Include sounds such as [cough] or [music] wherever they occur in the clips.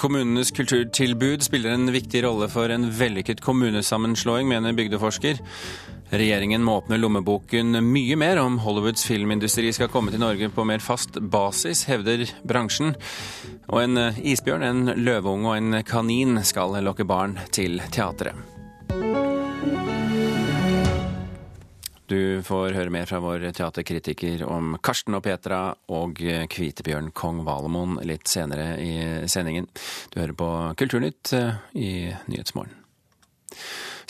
Kommunenes kulturtilbud spiller en viktig rolle for en vellykket kommunesammenslåing, mener bygdeforsker. Regjeringen må åpne lommeboken mye mer om Hollywoods filmindustri skal komme til Norge på mer fast basis, hevder bransjen. Og en isbjørn, en løveunge og en kanin skal lokke barn til teatret. Du får høre mer fra vår teaterkritiker om Karsten og Petra og Kvitebjørn Kong Valemon litt senere i sendingen. Du hører på Kulturnytt i Nyhetsmorgen.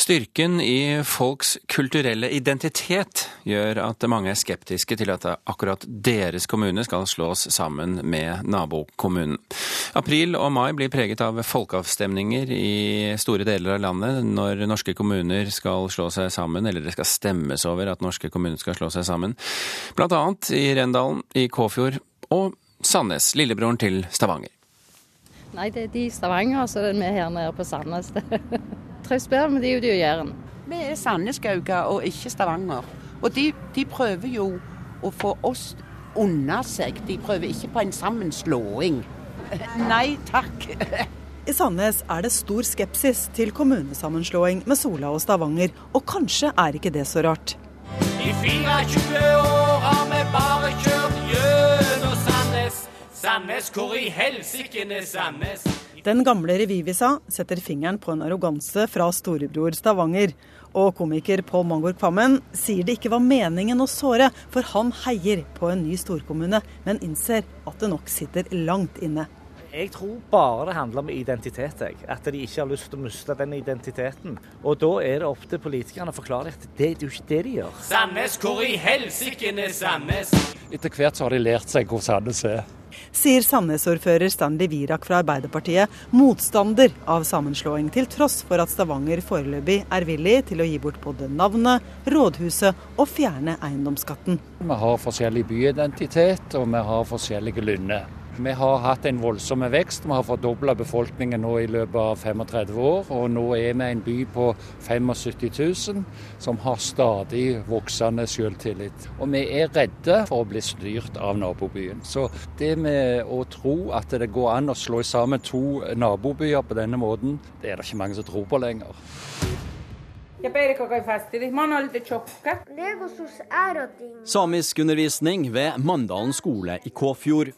Styrken i folks kulturelle identitet gjør at mange er skeptiske til at akkurat deres kommune skal slås sammen med nabokommunen. April og mai blir preget av folkeavstemninger i store deler av landet når norske kommuner skal slå seg sammen, eller det skal stemmes over at norske kommuner skal slå seg sammen. Blant annet i Rendalen, i Kåfjord og Sandnes, lillebroren til Stavanger. Nei, det er de i Stavanger, så det er vi her nede på Sandnes. trives bedre med de ute i Jæren. Vi er Sandnesgauga og ikke Stavanger. Og de, de, prøver jo å få oss unna seg. De prøver ikke på en sammenslåing. Nei takk. I Sandnes er det stor skepsis til kommunesammenslåing med Sola og Stavanger, og kanskje er ikke det så rart. I 24 år har vi bare kjørt gjennom Sandnes. Sandnes, hvor i helsike er Sandnes? Den gamle revyvisa setter fingeren på en arroganse fra storebror Stavanger. Og komiker Pål Mangor Kvammen sier det ikke var meningen å såre, for han heier på en ny storkommune, men innser at det nok sitter langt inne. Jeg tror bare det handler om identitet. Jeg. At de ikke har lyst til å miste den identiteten. Og da er det opp til politikerne å forklare at det, er jo ikke det de gjør. Sandnes, hvor i helsike er Sandnes? Etter hvert så har de lært seg hvor Sandnes er. Sier Sandnes-ordfører Stanley Virak fra Arbeiderpartiet, motstander av sammenslåing, til tross for at Stavanger foreløpig er villig til å gi bort både navnet, rådhuset og fjerne eiendomsskatten. Vi har forskjellig byidentitet, og vi har forskjellige lynner. Vi har hatt en voldsom vekst. Vi har fordobla befolkningen nå i løpet av 35 år. Og nå er vi en by på 75 000 som har stadig voksende selvtillit. Og vi er redde for å bli styrt av nabobyen. Så det med å tro at det går an å slå sammen to nabobyer på denne måten, det er det ikke mange som tror på lenger. Samisk undervisning ved Mandalen skole i Kåfjord.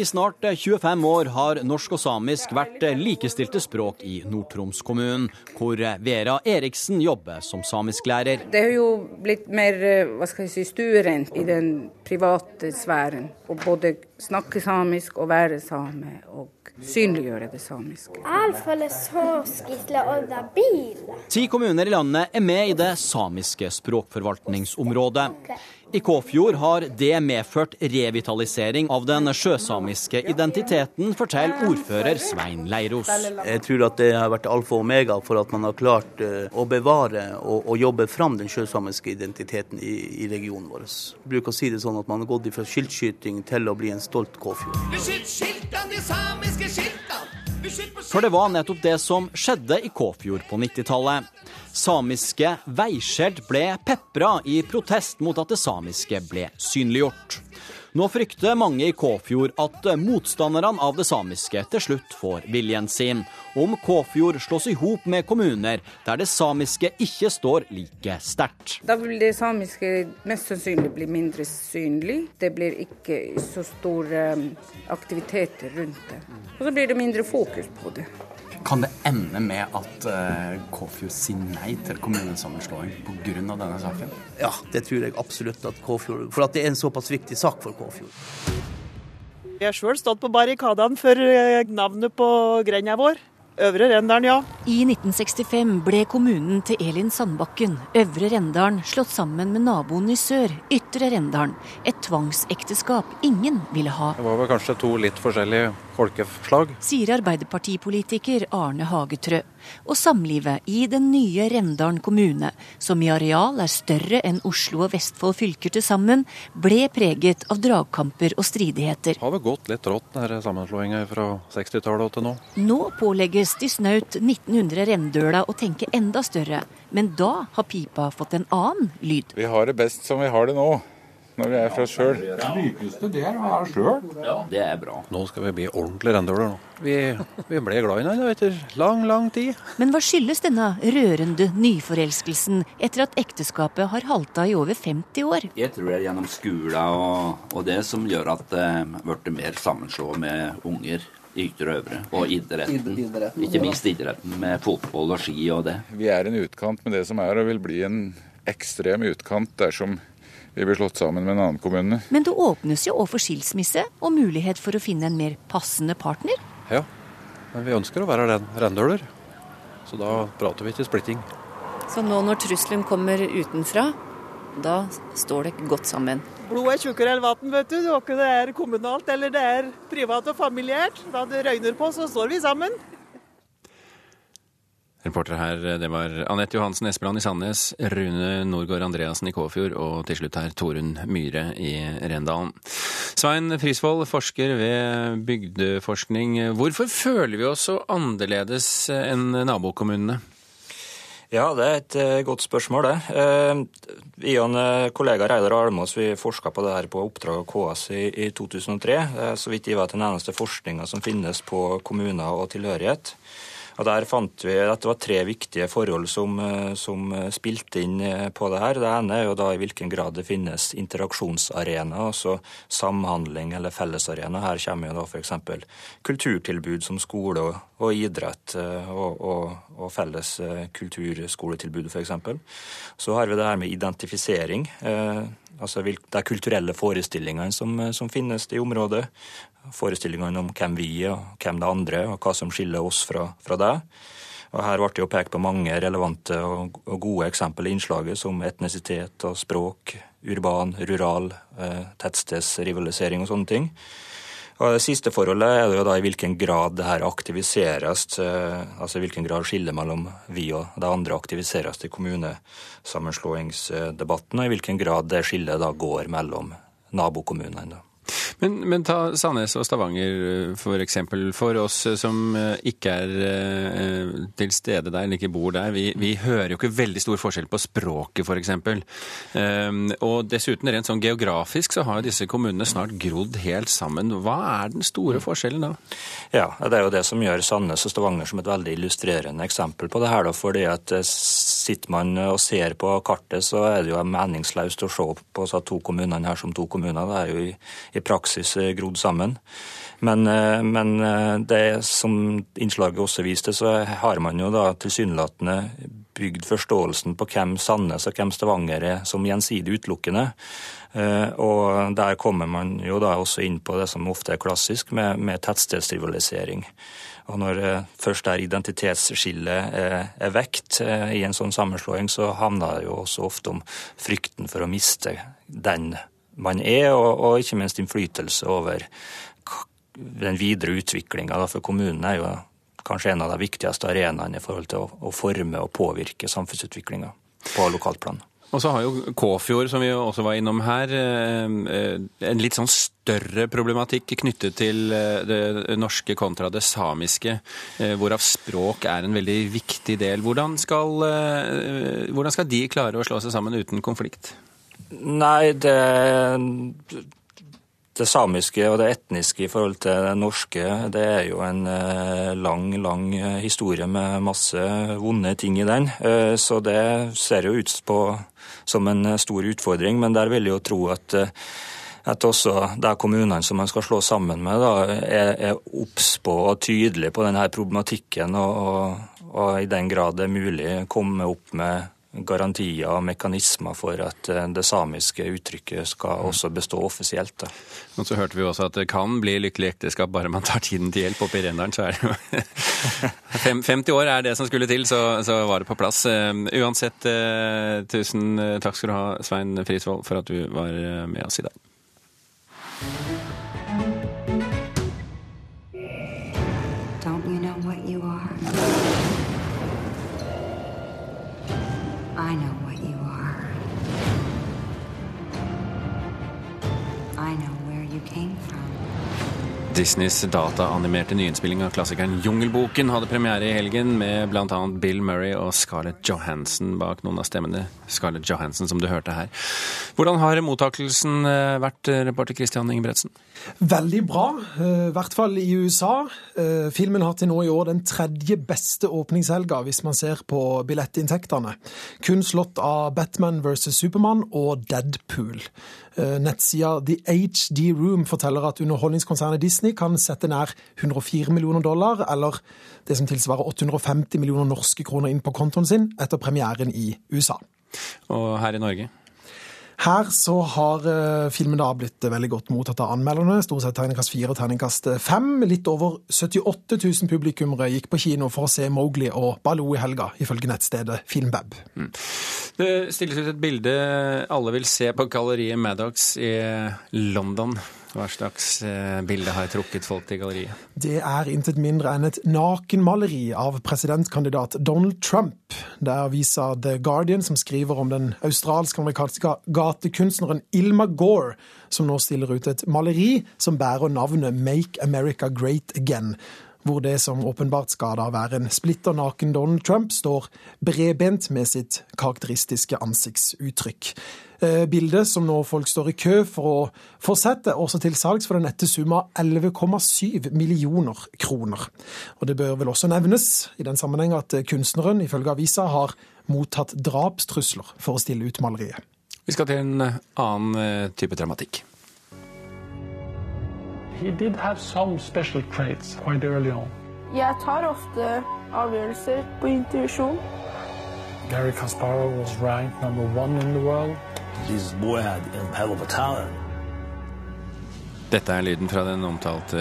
I snart 25 år har norsk og samisk vært likestilte språk i Nord-Troms kommunen, hvor Vera Eriksen jobber som samisklærer. Det har jo blitt mer hva skal jeg si, stuerent i den private sfæren. Å både snakke samisk og være same, og synliggjøre det samiske. Ti kommuner i landet er med i det samiske språkforvaltningsområdet. I Kåfjord har det medført revitalisering av den sjøsamiske identiteten, forteller ordfører Svein Leiros. Jeg tror at det har vært alfa og omega for at man har klart eh, å bevare og, og jobbe fram den sjøsamiske identiteten i, i, regionen vår. Jeg bruker å si det sånn at man har gått fra skiltskyting til å bli en stolt Kåfjord. Beskytt skiltene, de samiske skiltene! For det var nettopp det som skjedde i Kåfjord på 90-tallet. Samiske veiskjelt ble pepra i protest mot at det samiske ble synliggjort. Nå frykter mange i Kåfjord at motstanderne av det samiske til slutt får viljen sin. Om Kåfjord slås i hop med kommuner der det samiske ikke står like sterkt. Da vil det samiske mest sannsynlig bli mindre synlig. Det blir ikke så store aktivitet aktiviteter rundt det. Og så blir det mindre fokus på det. Kan det ende med at uh, Kåfjord sier nei til kommunesammenslåing pga. denne saken? Ja, det tror jeg absolutt at Kåfjord For at det er en såpass viktig sak for Kåfjord. Vi har sjøl stått på barrikadene for eh, navnet på grenda vår. Øvre Rendalen, ja. I 1965 ble kommunen til Elin Sandbakken, Øvre Rendalen, slått sammen med naboen i sør, Ytre Rendalen. Et tvangsekteskap ingen ville ha. Det var vel kanskje to litt forskjellige folkeslag. Sier Arbeiderpartipolitiker Arne Hagetrø. Og samlivet i den nye Rendalen kommune, som i areal er større enn Oslo og Vestfold fylker til sammen, ble preget av dragkamper og stridigheter. Det har vel gått litt rått, denne sammenslåinga fra 60-tallet til nå. Nå pålegges de snaut 1900 rendøla å tenke enda større, men da har pipa fått en annen lyd. Vi har det best som vi har det nå. Når vi er fra sjøl. Det lykeste det er å være sjøl. Ja, det er bra. Nå skal vi bli ordentlig nå. Vi, vi ble glad i hverandre etter lang, lang tid. Men hva skyldes denne rørende nyforelskelsen etter at ekteskapet har halta i over 50 år? Jeg tror det er gjennom skolen og, og det som gjør at det uh, ble mer sammenslått med unger ytre og øvre. Og idretten. idretten. Ikke minst idretten med fotball og ski og det. Vi er en utkant med det som er, og vil bli en ekstrem utkant dersom vi blir slått sammen med en annen kommune. Men det åpnes jo òg for skilsmisse og mulighet for å finne en mer passende partner. Ja, men vi ønsker å være rendøler. Så da prater vi ikke splitting. Så nå når trusselen kommer utenfra, da står det godt sammen? Blodet er tjukkere enn vann, vet du. Det er det er kommunalt eller det er privat og familiært. Da det røyner på, så står vi sammen. Reportere her, det var Anette Johansen Espeland i Sandnes, Rune Norgård Andreassen i Kåfjord og til slutt her Torunn Myhre i Rendalen. Svein Frisvold, forsker ved Bygdeforskning. Hvorfor føler vi oss så annerledes enn nabokommunene? Ja, det er et uh, godt spørsmål, det. Uh, vi og en uh, kollega Reidar Almås vi forska på det her på oppdrag av KS i, i 2003. så vidt jeg vet den eneste forskninga som finnes på kommuner og tilhørighet. Og Der fant vi at det var tre viktige forhold som, eh, som, spilte inn eh, på det her. Det ene er jo da i hvilken grad det finnes interaksjonsarena, altså samhandling eller fellesarena. Her kommer jo da f.eks. kulturtilbud som skole og, idrett eh, og, og, og, felles kulturskoletilbud f.eks. Så har vi det her med identifisering. Altså de kulturelle forestillingene som, som finnes i området forestillingene om hvem vi er, og hvem det andre og hva som skiller oss fra, fra det. Og Her ble det jo pekt på mange relevante og, gode eksempel i innslaget, som etnisitet og språk, urban, rural, eh, tettstedsrivalisering og sånne ting. Og Det siste forholdet er jo da i hvilken grad det her aktiviseres, eh, altså i hvilken grad skillet mellom vi og de andre aktiviseres i kommunesammenslåingsdebatten, og i hvilken grad det skillet da går mellom nabokommunene. Men, men, ta Sandnes og Stavanger eh, for eksempel. For oss eh, som eh, ikke er til stede der, eller ikke bor der, vi, vi hører jo ikke veldig stor forskjell på språket f.eks. Og dessuten rent sånn geografisk så har jo disse kommunene snart grodd helt sammen. Hva er den store mm. forskjellen da? Ja, det er jo det som gjør Sandnes og Stavanger som et veldig illustrerende eksempel på det her. Da, fordi at sitter man og ser på kartet, så er det jo meningsløst å se på så to kommunene her som to kommuner. Det er jo i, i praksis eh, grodd sammen. Men, eh, men, eh, det som innslaget også viste, så har man jo da tilsynelatende bygd forståelsen på hvem Sandnes og hvem Stavanger er som gjensidig utelukkende. Og der kommer man jo da også inn på det som ofte er klassisk, med, med tettstedsrivalisering. Og når først der identitetsskillet er vekt i en sånn sammenslåing, så handler det jo også ofte om frykten for å miste den man er, og, ikke minst innflytelse over den videre utviklinga. For kommunen er jo kanskje en av de viktigste arenaene i forhold til å, forme og påvirke samfunnsutviklinga på lokalt. Og så har jo Kåfjord, som vi også var innom her, eh, eh, en litt sånn større problematikk knyttet til eh, det norske kontra det samiske, hvorav språk er en veldig viktig del. Hvordan skal, hvordan skal de klare å slå seg sammen uten konflikt? Nei, det, det samiske og det etniske i forhold til det norske, det er jo en eh, lang, lang historie med masse vonde ting i den. Eh, så det ser jo ut på som en stor utfordring, men der vil jeg jo tro at eh, at også de kommunene som man skal slå sammen med, da, er, er obs på og tydelige på denne problematikken, og, og, og i den grad det er mulig komme opp med garantier og mekanismer for at eh, det samiske uttrykket skal mm. også bestå offisielt. Da. Og så hørte vi også at det kan bli lykkelig ekteskap bare man tar tiden til hjelp. Oppe i Rendalen så er det jo [laughs] 50 år er det som skulle til, så, så var det på plass. Eh, uansett, eh, tusen takk skal du ha, Svein Frisvold, for at du var med oss i dag. Disneys dataanimerte nyinnspilling av klassikeren Jungelboken hadde premiere i helgen med bl.a. Bill Murray og Scarlett Johansson bak noen av stemmene. Scarlett Johansson, som du hørte her. Hvordan har mottakelsen eh, vært, reporter Christian Ingebretsen? Veldig bra, eh, i hvert fall i USA. Eh, filmen har til nå i år den tredje beste åpningshelga, hvis man ser på billettinntektene. Kun slått av Batman vs. Supermann og Deadpool. Nettsida The HD Room forteller at underholdningskonsernet Disney kan sette nær 104 millioner dollar, eller det som tilsvarer 850 millioner norske kroner inn på kontoen sin etter premieren i USA. Og her i Norge? Her så har uh, filmen da blitt veldig godt mottatt av anmelderne. Stort sett terningkast fire og terningkast fem. Litt over 78 000 publikummere gikk på kino for å se Mowgli og Baloo i helga, ifølge nettstedet Filmbab. Mm. Det stilles ut et bilde alle vil se på galleriet Maddox i London. Hva slags eh, bilde har trukket folk til galleriet? Det er intet mindre enn et nakenmaleri av presidentkandidat Donald Trump. Det er avisa The Guardian som skriver om den australsk-amerikanske gatekunstneren Ilma Gore, som nå stiller ut et maleri som bærer navnet Make America Great Again hvor det som åpenbart skal da være en splitter naken Donald Trump, står bredbent med sitt karakteristiske ansiktsuttrykk. Eh, bildet som nå folk står i kø for å få også til salgs for den nette sum av 11,7 millioner kroner. Og Det bør vel også nevnes i den sammenheng at kunstneren ifølge avisa har mottatt drapstrusler for å stille ut maleriet. Vi skal til en annen eh, type dramatikk. He did have some special traits quite early on. Jeg tar ofte avgjørelser på intuisjon. Gary Kasparov was ranked number one in the world. This boy had a hell of a talent. Dette er lyden fra den omtalte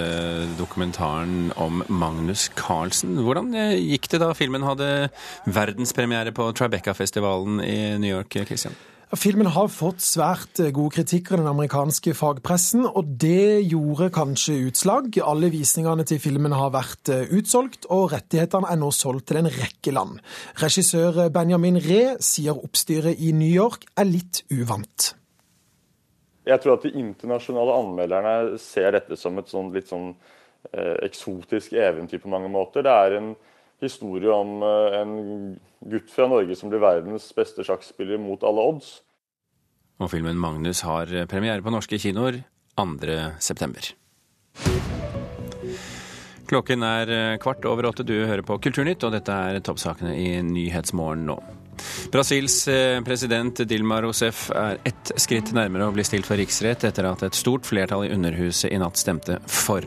dokumentaren om Magnus Carlsen. Hvordan eh, gikk det da filmen hadde verdenspremiere på Tribeca-festivalen i New York? Christian? Filmen har fått svært eh, gode kritikker i den amerikanske fagpressen, og det gjorde kanskje utslag. Alle visningene til filmen har vært eh, utsolgt, og rettighetene er nå solgt til en rekke land. Regissør Benjamin Ree sier oppstyret i New York er litt uvant. Jeg tror at de internasjonale anmelderne ser dette som et sånn, litt sånn eh, eksotisk eventyr på mange måter. Det er en historie om eh, en gutt fra Norge som blir verdens beste sjakkspiller mot alle odds. Og filmen 'Magnus' har premiere på norske kinoer 2.9. Klokken er eh, kvart over åtte. Du hører på Kulturnytt, og dette er toppsakene i Nyhetsmorgen nå. Brasils eh, president Dilma Rousef er ett skritt nærmere å bli stilt for riksrett etter at et stort flertall i Underhuset i natt stemte for.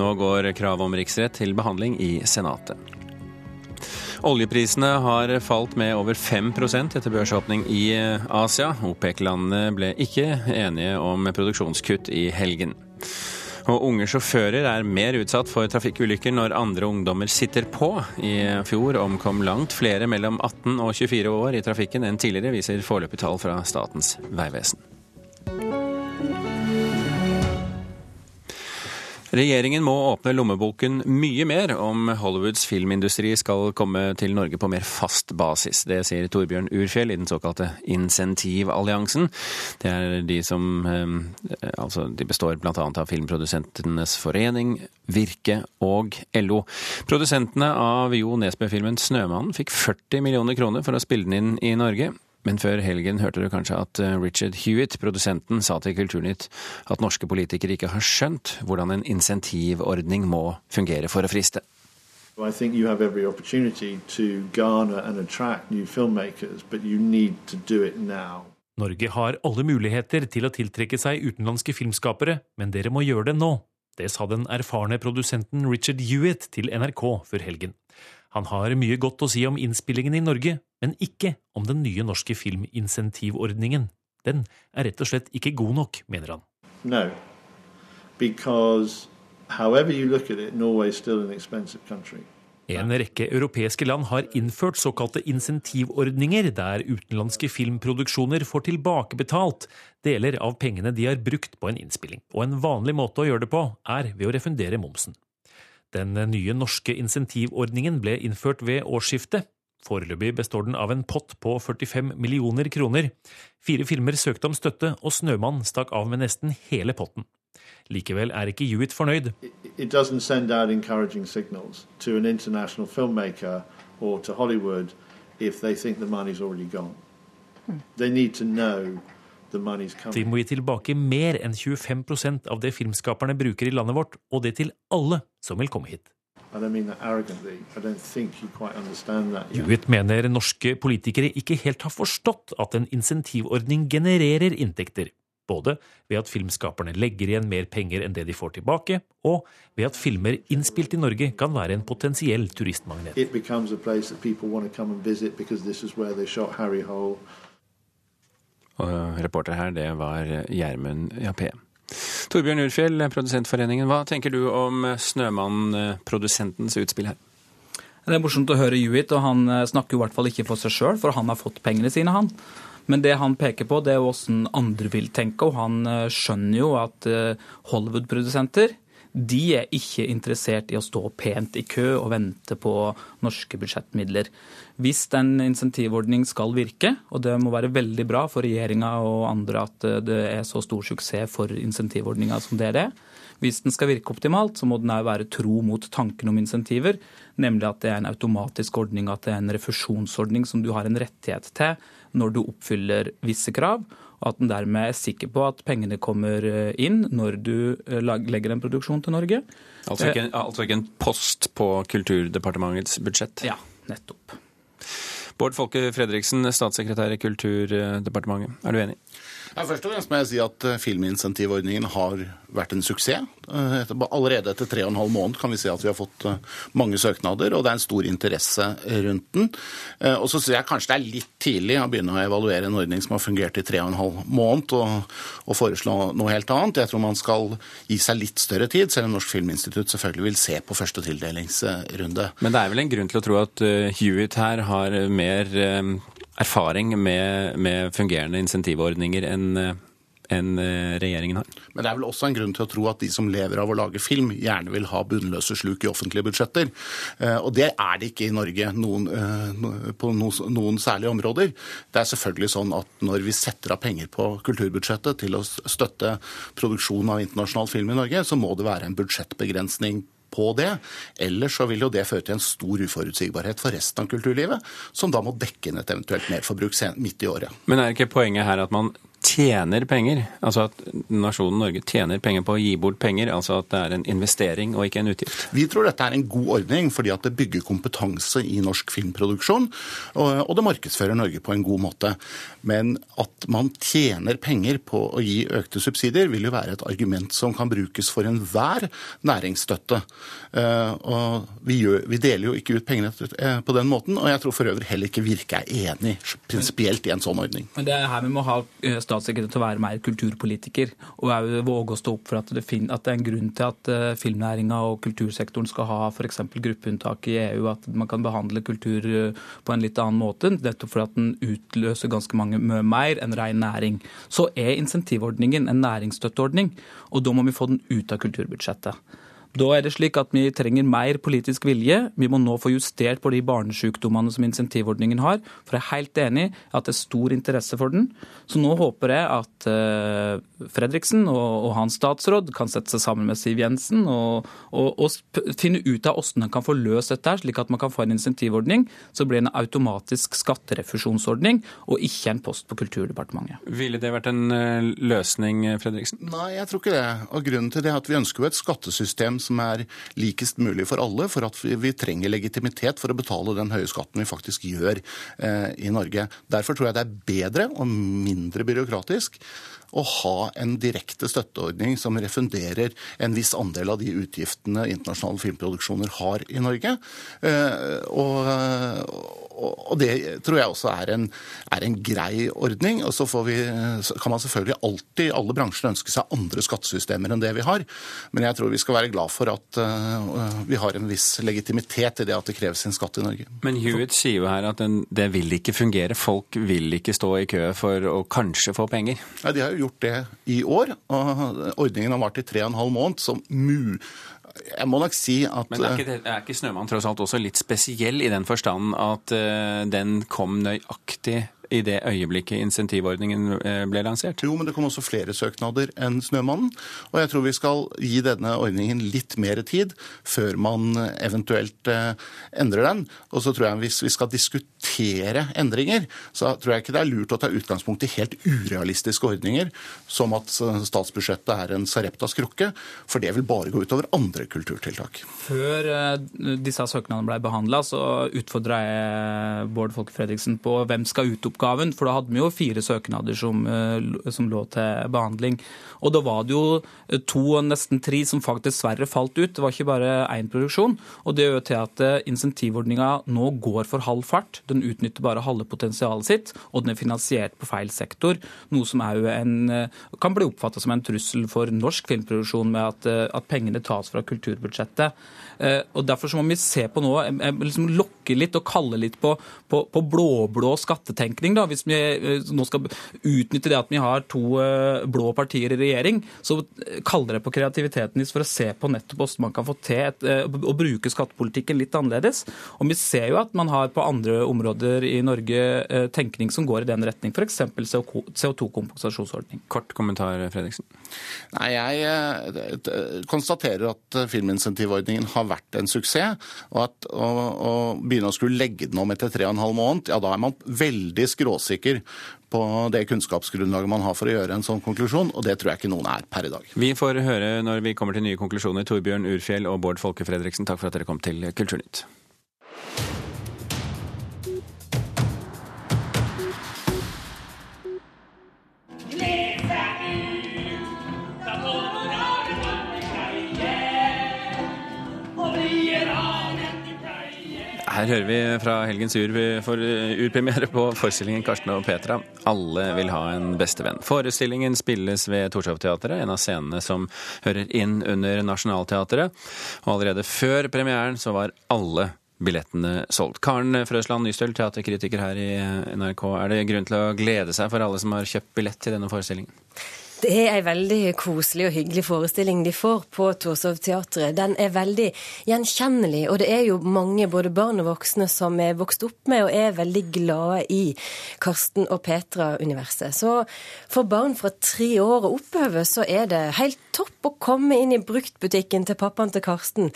Nå går kravet om riksrett til behandling i Senatet. Oljeprisene har falt med over 5% etter børsåpning i Asia. OPEC-landene ble ikke enige om produksjonskutt i helgen. Og unge sjåfører er mer utsatt for trafikkulykker når andre ungdommer sitter på. I fjor omkom langt flere mellom 18 og 24 år i trafikken enn tidligere, viser foreløpige tall fra Statens vegvesen. Regjeringen må åpne lommeboken mye mer om Hollywoods filmindustri skal komme til Norge på mer fast basis. Det sier Torbjørn Urfjell i den såkalte Insentivalliansen. Det er de som eh, Altså, de består bl.a. av Filmprodusentenes forening, Virke og LO. Produsentene av Jo Nesbø-filmen 'Snømannen' fikk 40 millioner kroner for å spille den inn i Norge. Men før helgen hørte du kanskje at eh, Richard Hewitt, produsenten, sa til Kulturnytt at norske politikere ikke har skjønt hvordan en insentivordning må fungere for å friste. I think you have every opportunity to garner and attract new filmmakers, but you need to do it now. Norge har alle muligheter til å tiltrekke seg utenlandske filmskapere, men dere må gjøre det nå. Det sa den erfarne produsenten Richard Hewitt til NRK før helgen. Han har mye godt å si om innspillingen i Norge, men ikke om den nye norske filminsentivordningen. Den er rett og slett ikke god nok, mener han. No, because however you look at it, Norway is still an expensive country. En rekke europeiske land har innført såkalte insentivordninger, der utenlandske filmproduksjoner får tilbakebetalt deler av pengene de har brukt på en innspilling. Og en vanlig måte å gjøre det på er ved å refundere momsen. Den nye norske insentivordningen ble innført ved årsskiftet. Foreløpig består den av en pott på 45 millioner kroner. Fire filmer søkte om støtte, og Snømann stakk av med nesten hele potten. Likevel er ikke Hewitt fornøyd. It doesn't send out encouraging signals to an international filmmaker or to Hollywood if they think the money's already gone. They need to know the money's coming. De må gi tilbake mer enn 25% av det filmskaperne bruker i landet vårt, og det til alle som vil komme hit. Hewitt mener norske politikere ikke helt har forstått at en insentivordning genererer inntekter. Både ved at filmskaperne legger igjen mer penger enn det de får tilbake, og ved at filmer innspilt i Norge kan være en potensiell turistmagnet. It becomes a place that people want to come and visit because this is where they shot Harry Hole. Og reporter her, det var Gjermund Jappé. Torbjørn Urfjell, Produsentforeningen. Hva tenker du om Snømann-produsentens utspill her? Det er morsomt å høre Hewitt, og han eh, snakker jo i hvert fall ikke for seg sjøl, for han har fått pengene sine, han. Men det han peker på, det er hvordan andre vil tenke, og han eh, skjønner jo at eh, Hollywood-produsenter de er ikke interessert i å stå pent i kø og vente på norske budsjettmidler. Hvis en insentivordning skal virke, og det må være veldig bra for regjeringa og andre at det er så stor suksess for insentivordninga som det er hvis den skal virke optimalt, så må den òg være tro mot tanken om insentiver, nemlig at det er en automatisk ordning, at det er en refusjonsordning som du har en rettighet til når du oppfyller visse krav, at den dermed er sikker på at pengene kommer inn når du legger en produksjon til Norge. Altså ikke, altså ikke en post på Kulturdepartementets budsjett? Ja, nettopp. Bård Folke Fredriksen, statssekretær i Kulturdepartementet, er du enig? Ja, først og fremst må jeg si at Filminsentivordningen har vært en suksess. Allerede etter tre og en halv måned kan vi se at vi har fått mange søknader, og det er en stor interesse rundt den. Og så syns jeg kanskje det er litt tidlig å begynne å evaluere en ordning som har fungert i tre og en halv måned, og, og foreslå noe helt annet. Jeg tror man skal gi seg litt større tid, selv om Norsk Filminstitutt selvfølgelig vil se på første tildelingsrunde. Men det er vel en grunn til å tro at Hewitt her har mer erfaring med, med fungerende insentivordninger enn enn regjeringen har. Men det er vel også en grunn til å tro at de som lever av å lage film, gjerne vil ha bunnløse sluk i offentlige budsjetter. Og det er det ikke i Norge noen, på noen særlige områder. Det er selvfølgelig sånn at når vi setter av penger på kulturbudsjettet til å støtte produksjon av internasjonal film i Norge, så må det være en budsjettbegrensning på det. Ellers så vil jo det føre til en stor uforutsigbarhet for resten av kulturlivet, som da må dekke inn et eventuelt merforbruk midt i året. Men er ikke poenget her at man tjener penger, altså at nasjonen Norge tjener penger på å gi bort penger, altså at det er en investering og ikke en utgift? Vi tror dette er en god ordning fordi at det bygger kompetanse i norsk filmproduksjon, og det markedsfører Norge på en god måte. Men at man tjener penger på å gi økte subsidier, vil jo være et argument som kan brukes for enhver næringsstøtte. Og vi, gjør, vi deler jo ikke ut pengene på den måten, og jeg tror for øvrig heller ikke Virke er enig prinsipielt i en sånn ordning. Men det er her vi må ha statssekretær til å være mer kulturpolitiker, og våge å stå opp for at det, at det er en grunn til at uh, filmnæringa og kultursektoren skal ha f.eks. gruppeunntak i EU, at man kan behandle kultur uh, på en litt annen måte, nettopp fordi at den utløser ganske mange mye mer enn ren næring. Så er insentivordningen en næringsstøtteordning, og da må vi få den ut av kulturbudsjettet. Da er det slik at vi trenger mer politisk vilje. Vi må nå få justert på de barnesykdommene som insentivordningen har. For jeg er helt enig i at det er stor interesse for den. Så nå håper jeg at Fredriksen og, og hans statsråd kan sette seg sammen med Siv Jensen og, og, og finne ut av hvordan en kan få løst dette, slik at man kan få en insentivordning så blir det en automatisk skatterefusjonsordning og ikke en post på Kulturdepartementet. Ville det vært en løsning, Fredriksen? Nei, jeg tror ikke det. Og Grunnen til det er at vi ønsker jo et skattesystem som er likest mulig for alle, for at vi, trenger legitimitet for å betale den høye skatten vi faktisk gjør eh, i Norge. Derfor tror jeg det er bedre og mindre byråkratisk å ha en direkte støtteordning som refunderer en viss andel av de utgiftene internasjonale filmproduksjoner har i Norge. Og, og det tror jeg også er en, er en grei ordning. Og så, vi, kan man selvfølgelig alltid, alle bransjer, ønske seg andre skattesystemer enn det vi har. Men jeg tror vi skal være glad for at uh, vi har en viss legitimitet i det at det kreves en skatt i Norge. Men Hewitt sier jo her at den, det vil ikke fungere. Folk vil ikke stå i kø for å kanskje få penger. Ja, de har jo gjort det i år. og Ordningen har vart i tre og en halv måned. så mu jeg må nok si at Men er ikke, er ikke 'Snømann' tross alt også litt spesiell i den forstand at uh, den kom nøyaktig i det øyeblikket insentivordningen eh, ble lansert? Jo, men det kom også flere søknader enn Snømannen. Og jeg tror vi skal gi denne ordningen litt mer tid før man eventuelt eh, endrer den. Og så tror jeg hvis vi skal diskutere endringer, så tror jeg ikke det er lurt å ta utgangspunkt i helt urealistiske ordninger, som at statsbudsjettet er en Sareptas krukke, for det vil bare gå utover andre kulturtiltak. Før disse søknadene ble behandla, så utfordra jeg Bård Folke Fredriksen på hvem skal ut-oppgaven. For da hadde vi jo fire søknader som, eh, som, lå til behandling. Og da var det jo eh, to og nesten tre som faktisk dessverre falt ut. Det var ikke bare én produksjon. Og det gjør til at eh, insentivordninga nå går for halv fart. Den utnytter bare halve potensialet sitt, og den er finansiert på feil sektor. Noe som òg kan bli oppfatta som en trussel for norsk filmproduksjon, med at, at pengene tas fra kulturbudsjettet. Og Derfor så må vi se på nå, liksom lokke litt og kalle litt på, på, på blå-blå skattetenkning. Da, Hvis vi eh, nå skal utnytte det at vi har to eh, blå partier i regjering, så kaller det på kreativiteten for å se på nettopp hvordan man kan få til et, eh, å bruke skattepolitikken litt annerledes. Og vi ser jo at man har på andre områder i Norge tenkning som går i den retning, f.eks. CO2-kompensasjonsordning. Kort kommentar, Fredriksen. Nei, Jeg konstaterer at filminsentivordningen har vært en suksess. og at å, å begynne å skulle legge den om etter tre og en halv måned, ja da er man veldig skråsikker på det kunnskapsgrunnlaget man har for å gjøre en sånn konklusjon, og det tror jeg ikke noen er per i dag. Vi får høre når vi kommer til nye konklusjoner. Torbjørn Urfjell og Bård Folke Fredriksen, takk for at dere kom til Kulturnytt. Her hører vi fra helgens ur for urpremiere på forestillingen 'Karsten og Petra'. Alle vil ha en bestevenn. Forestillingen spilles ved Torshov-teatret, en av scenene som hører inn under Nationaltheatret. Og allerede før premieren så var alle billettene solgt. Karen Frøsland Nystøl, teaterkritiker her i NRK. Er det grunn til å glede seg for alle som har kjøpt billett til denne forestillingen? Det er en veldig koselig og hyggelig forestilling de får på Torshov-teatret. Den er veldig gjenkjennelig, og det er jo mange, både barn og voksne, som er vokst opp med og er veldig glade i Karsten og Petra-universet. Så for barn fra tre år og oppover så er det helt topp å komme inn i bruktbutikken til pappaen til Karsten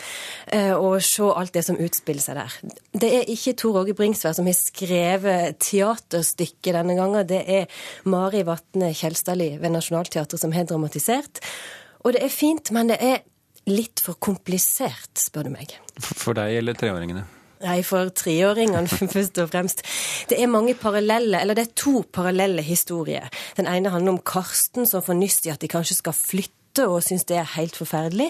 eh, og se alt det som utspiller seg der. Det er ikke Tor Åge Bringsvær som har skrevet teaterstykket denne gangen, det er Mari Vatne Kjelstadli ved Nationaltheatret Teatret som har dramatisert. Og det er fint, men det er litt for komplisert, spør du meg. For deg eller treåringene? Nei, for treåringene [laughs] først og fremst. Det er mange parallelle, eller det er to parallelle historier. Den ene handler om Karsten som får nyss i at de kanskje skal flytte og syns det er helt forferdelig.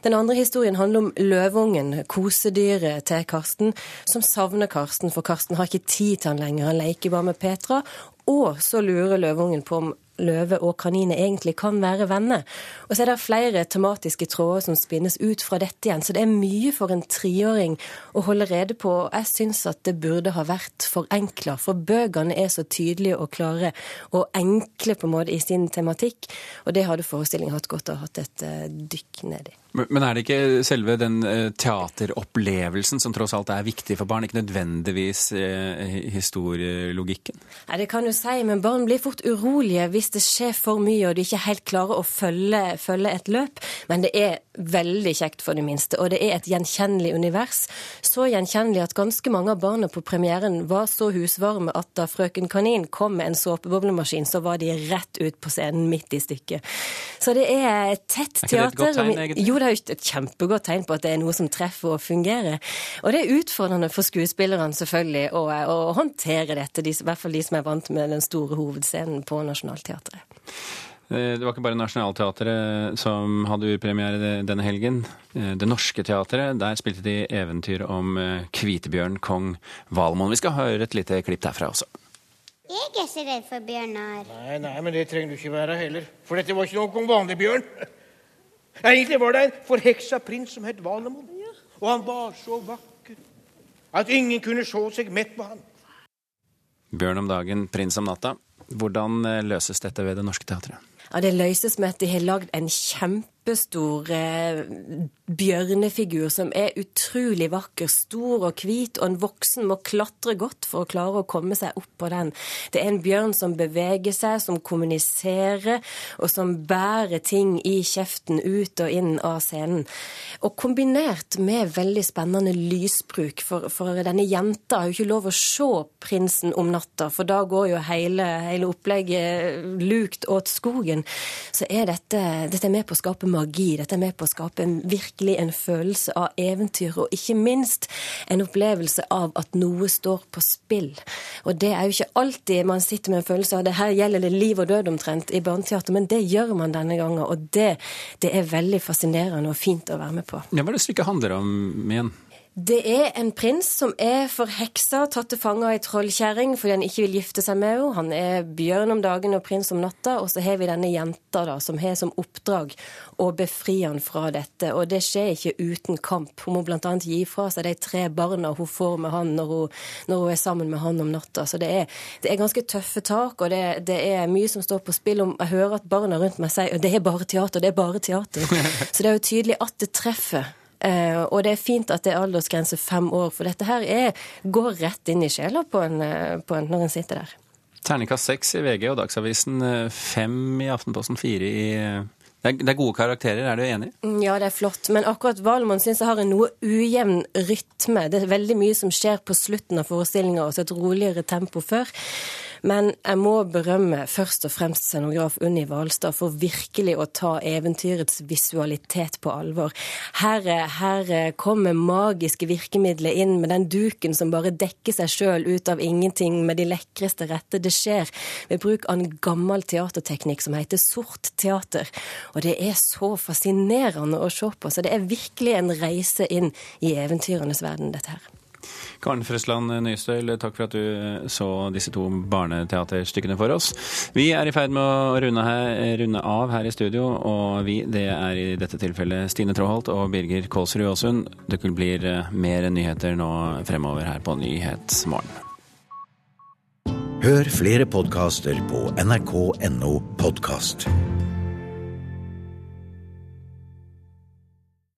Den andre historien handler om løvungen, kosedyret til Karsten, som savner Karsten, for Karsten har ikke tid til han lenger. Han leker bare med Petra. Og så lurer løvungen på om løve og kaniner egentlig kan være venner. Og så er det flere tematiske tråder som spinnes ut fra dette igjen. Så det er mye for en treåring å holde rede på. Jeg syns at det burde ha vært forenkla, for bøkene er så tydelige og klare og enkle på en måte i sin tematikk. Og det hadde forestillingen hatt godt av å ha hatt et uh, dykk ned i. Men er det ikke selve den eh, teateropplevelsen som tross alt er viktig for barn, ikke nødvendigvis eh, historielogikken? Nei, Det kan du si, men barn blir fort urolige hvis det skjer for mye og du ikke helt klarer å følge, følge et løp. Men det er veldig kjekt for de minste, og det er et gjenkjennelig univers. Så gjenkjennelig at ganske mange av barna på premieren var så husvarme at da Frøken Kanin kom med en såpeboblemaskin, så var de rett ut på scenen midt i stykket. Så det er et tett teater. Er ikke det et godt tegn, egentlig? Jo, det er jo et kjempegodt tegn på at det er noe som treffer og fungerer. Og det er utfordrende for skuespillerne selvfølgelig å, å håndtere dette, de, i hvert fall de som er vant med den store hovedscenen på Nationaltheatret. Eh, det var ikke bare Nationaltheatret som hadde urpremiere denne helgen. Eh, det Norske Teatret, der spilte de eventyr om eh, Kvitebjørn kong Valmon. Vi skal høre et lite klipp derfra også. Jeg er ikke redd for bjørner. Nei, nei, men det trenger du ikke være heller. For dette var ikke noen vanlig bjørn. [laughs] Egentlig var det en forheksa prins som het Valemon. Og han var så vakker at ingen kunne se seg mett på han. Bjørn om dagen, prins om natta. Hvordan eh, løses dette ved Det Norske Teatret? Ja, Det løses med at de har lagd en kjempestor eh, bjørnefigur som er utrolig vakker, stor og hvit, og en voksen må klatre godt for å klare å komme seg opp på den. Det er en bjørn som beveger seg, som kommuniserer, og som bærer ting i kjeften ut og inn av scenen. Og kombinert med veldig spennende lysbruk, for, for denne jenta har jo ikke lov å se prinsen om natta, for da går jo hele, hele opplegget lukt åt skogen. Så er dette, dette er med på å skape magi, dette er med på å skape en virkelig en følelse av eventyr, og ikke minst en opplevelse av at noe står på spill. Og det er jo ikke alltid man sitter med en følelse av det her gjelder det liv og død omtrent i barneteater, men det gjør man denne gangen, og det, det er veldig fascinerende og fint å være med på. Ja, hva er det stykket handler om igjen? Det er en prins som er forheksa, tatt til fange av ei trollkjerring fordi han ikke vil gifte seg med henne. Han er bjørn om dagen og prins om natta. Og så har vi denne jenta da, som har som oppdrag å befri han fra dette. Og det skjer ikke uten kamp. Hun må bl.a. gi fra seg de tre barna hun får med han når hun, når hun er sammen med han om natta. Så det er, det er ganske tøffe tak, og det, det, er mye som står på spill. Om Jeg hører at barna rundt meg sier det er bare teater, det er bare teater. [laughs] Så det er jo tydelig at det treffer. Uh, og det er fint at det er aldersgrense fem år, for dette her er, går rett inn i sjela på en, eh, på en, når en sitter der. Terningkast seks i VG og Dagsavisen, eh, fem i Aftenposten, fire i det er, gode karakterer, er du enig? Mm, ja, det er flott. Men akkurat Valemon syns jeg har en noe ujevn rytme. Det er veldig mye som skjer på slutten av forestillinga, og så et roligere tempo før. Men jeg må berømme først og fremst scenograf Unni Hvalstad for virkelig å ta eventyrets visualitet på alvor. Her, her kommer magiske virkemidler inn med den duken som bare dekker seg sjøl ut av ingenting, med de lekreste rette. Det skjer ved bruk av en gammel teaterteknikk som heter sort teater. Og det er så fascinerende å se på. Så det er virkelig en reise inn i eventyrenes verden, dette her. Karen Frøsland Nystøyl, takk for at du så disse to barneteaterstykkene for oss. Vi er i ferd med å runde, her, runde av her i studio, og vi det er i dette tilfellet Stine Tråholt og Birger Kålsrud Aasund. Det blir mer nyheter nå fremover her på Nyhetsmorgen. Hør flere podkaster på nrk.no podkast.